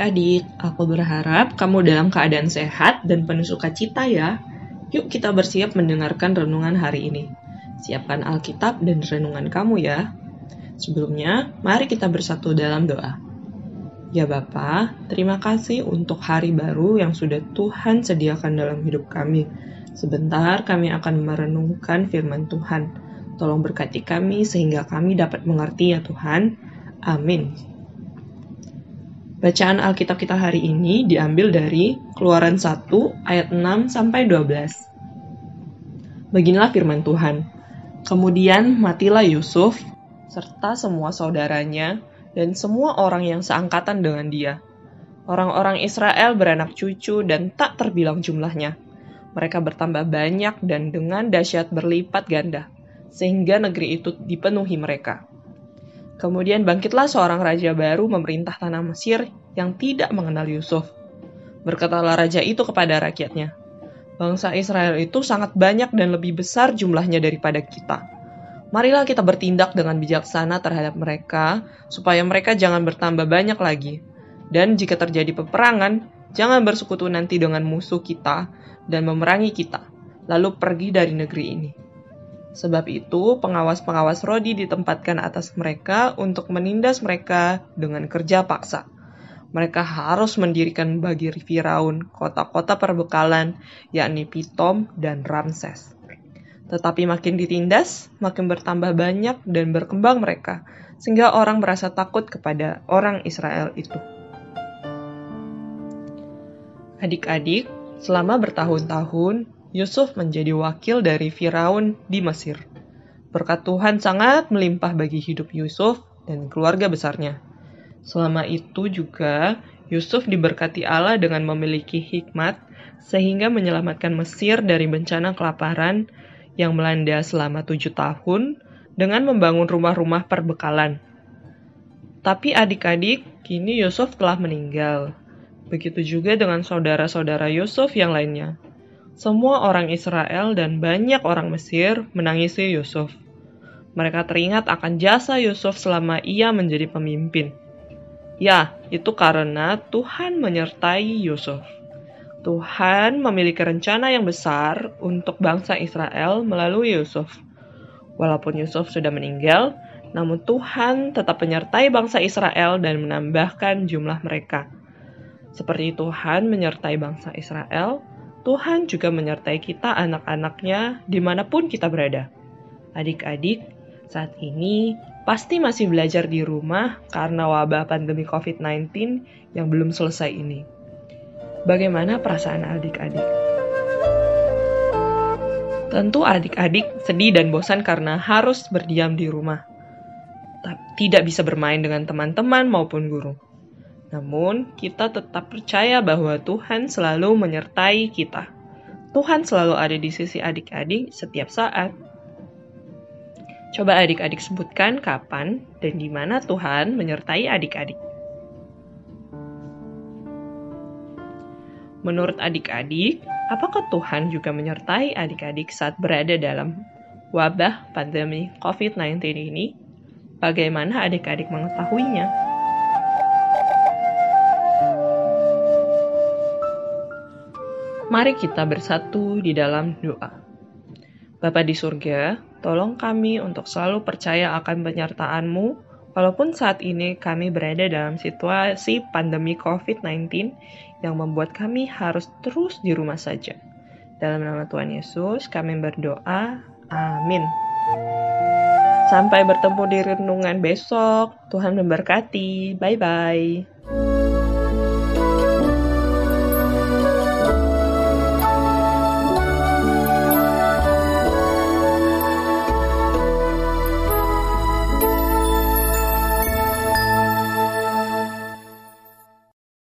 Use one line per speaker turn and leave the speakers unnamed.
Adik-adik, aku berharap kamu dalam keadaan sehat dan penuh sukacita ya. Yuk kita bersiap mendengarkan renungan hari ini. Siapkan Alkitab dan renungan kamu ya. Sebelumnya, mari kita bersatu dalam doa. Ya Bapa, terima kasih untuk hari baru yang sudah Tuhan sediakan dalam hidup kami. Sebentar kami akan merenungkan firman Tuhan. Tolong berkati kami sehingga kami dapat mengerti ya Tuhan. Amin. Bacaan Alkitab kita hari ini diambil dari Keluaran 1 ayat 6 sampai 12. Beginilah firman Tuhan. Kemudian matilah Yusuf serta semua saudaranya dan semua orang yang seangkatan dengan dia. Orang-orang Israel beranak cucu dan tak terbilang jumlahnya. Mereka bertambah banyak dan dengan dahsyat berlipat ganda, sehingga negeri itu dipenuhi mereka. Kemudian bangkitlah seorang raja baru memerintah tanah Mesir yang tidak mengenal Yusuf. Berkatalah raja itu kepada rakyatnya, Bangsa Israel itu sangat banyak dan lebih besar jumlahnya daripada kita. Marilah kita bertindak dengan bijaksana terhadap mereka, supaya mereka jangan bertambah banyak lagi. Dan jika terjadi peperangan, jangan bersekutu nanti dengan musuh kita dan memerangi kita, lalu pergi dari negeri ini. Sebab itu, pengawas-pengawas Rodi ditempatkan atas mereka untuk menindas mereka dengan kerja paksa. Mereka harus mendirikan bagi Firaun kota-kota perbekalan, yakni Pitom dan Ramses. Tetapi makin ditindas, makin bertambah banyak dan berkembang mereka, sehingga orang merasa takut kepada orang Israel itu. Adik-adik, selama bertahun-tahun, Yusuf menjadi wakil dari Firaun di Mesir. Berkat Tuhan sangat melimpah bagi hidup Yusuf dan keluarga besarnya. Selama itu juga Yusuf diberkati Allah dengan memiliki hikmat sehingga menyelamatkan Mesir dari bencana kelaparan yang melanda selama tujuh tahun dengan membangun rumah-rumah perbekalan. Tapi adik-adik, kini Yusuf telah meninggal. Begitu juga dengan saudara-saudara Yusuf yang lainnya. Semua orang Israel dan banyak orang Mesir menangisi Yusuf. Mereka teringat akan jasa Yusuf selama ia menjadi pemimpin. Ya, itu karena Tuhan menyertai Yusuf. Tuhan memiliki rencana yang besar untuk bangsa Israel melalui Yusuf. Walaupun Yusuf sudah meninggal, namun Tuhan tetap menyertai bangsa Israel dan menambahkan jumlah mereka. Seperti Tuhan menyertai bangsa Israel, Tuhan juga menyertai kita anak-anaknya di mana pun kita berada. Adik-adik, saat ini pasti masih belajar di rumah karena wabah pandemi COVID-19 yang belum selesai ini. Bagaimana perasaan adik-adik? Tentu adik-adik sedih dan bosan karena harus berdiam di rumah. Tidak bisa bermain dengan teman-teman maupun guru. Namun, kita tetap percaya bahwa Tuhan selalu menyertai kita. Tuhan selalu ada di sisi adik-adik setiap saat. Coba adik-adik sebutkan kapan dan di mana Tuhan menyertai adik-adik. Menurut adik-adik, apakah Tuhan juga menyertai adik-adik saat berada dalam wabah pandemi COVID-19 ini? Bagaimana adik-adik mengetahuinya? Mari kita bersatu di dalam doa. Bapa di surga, tolong kami untuk selalu percaya akan penyertaan-Mu, walaupun saat ini kami berada dalam situasi pandemi COVID-19 yang membuat kami harus terus di rumah saja. Dalam nama Tuhan Yesus, kami berdoa. Amin. Sampai bertemu di renungan besok. Tuhan memberkati. Bye-bye.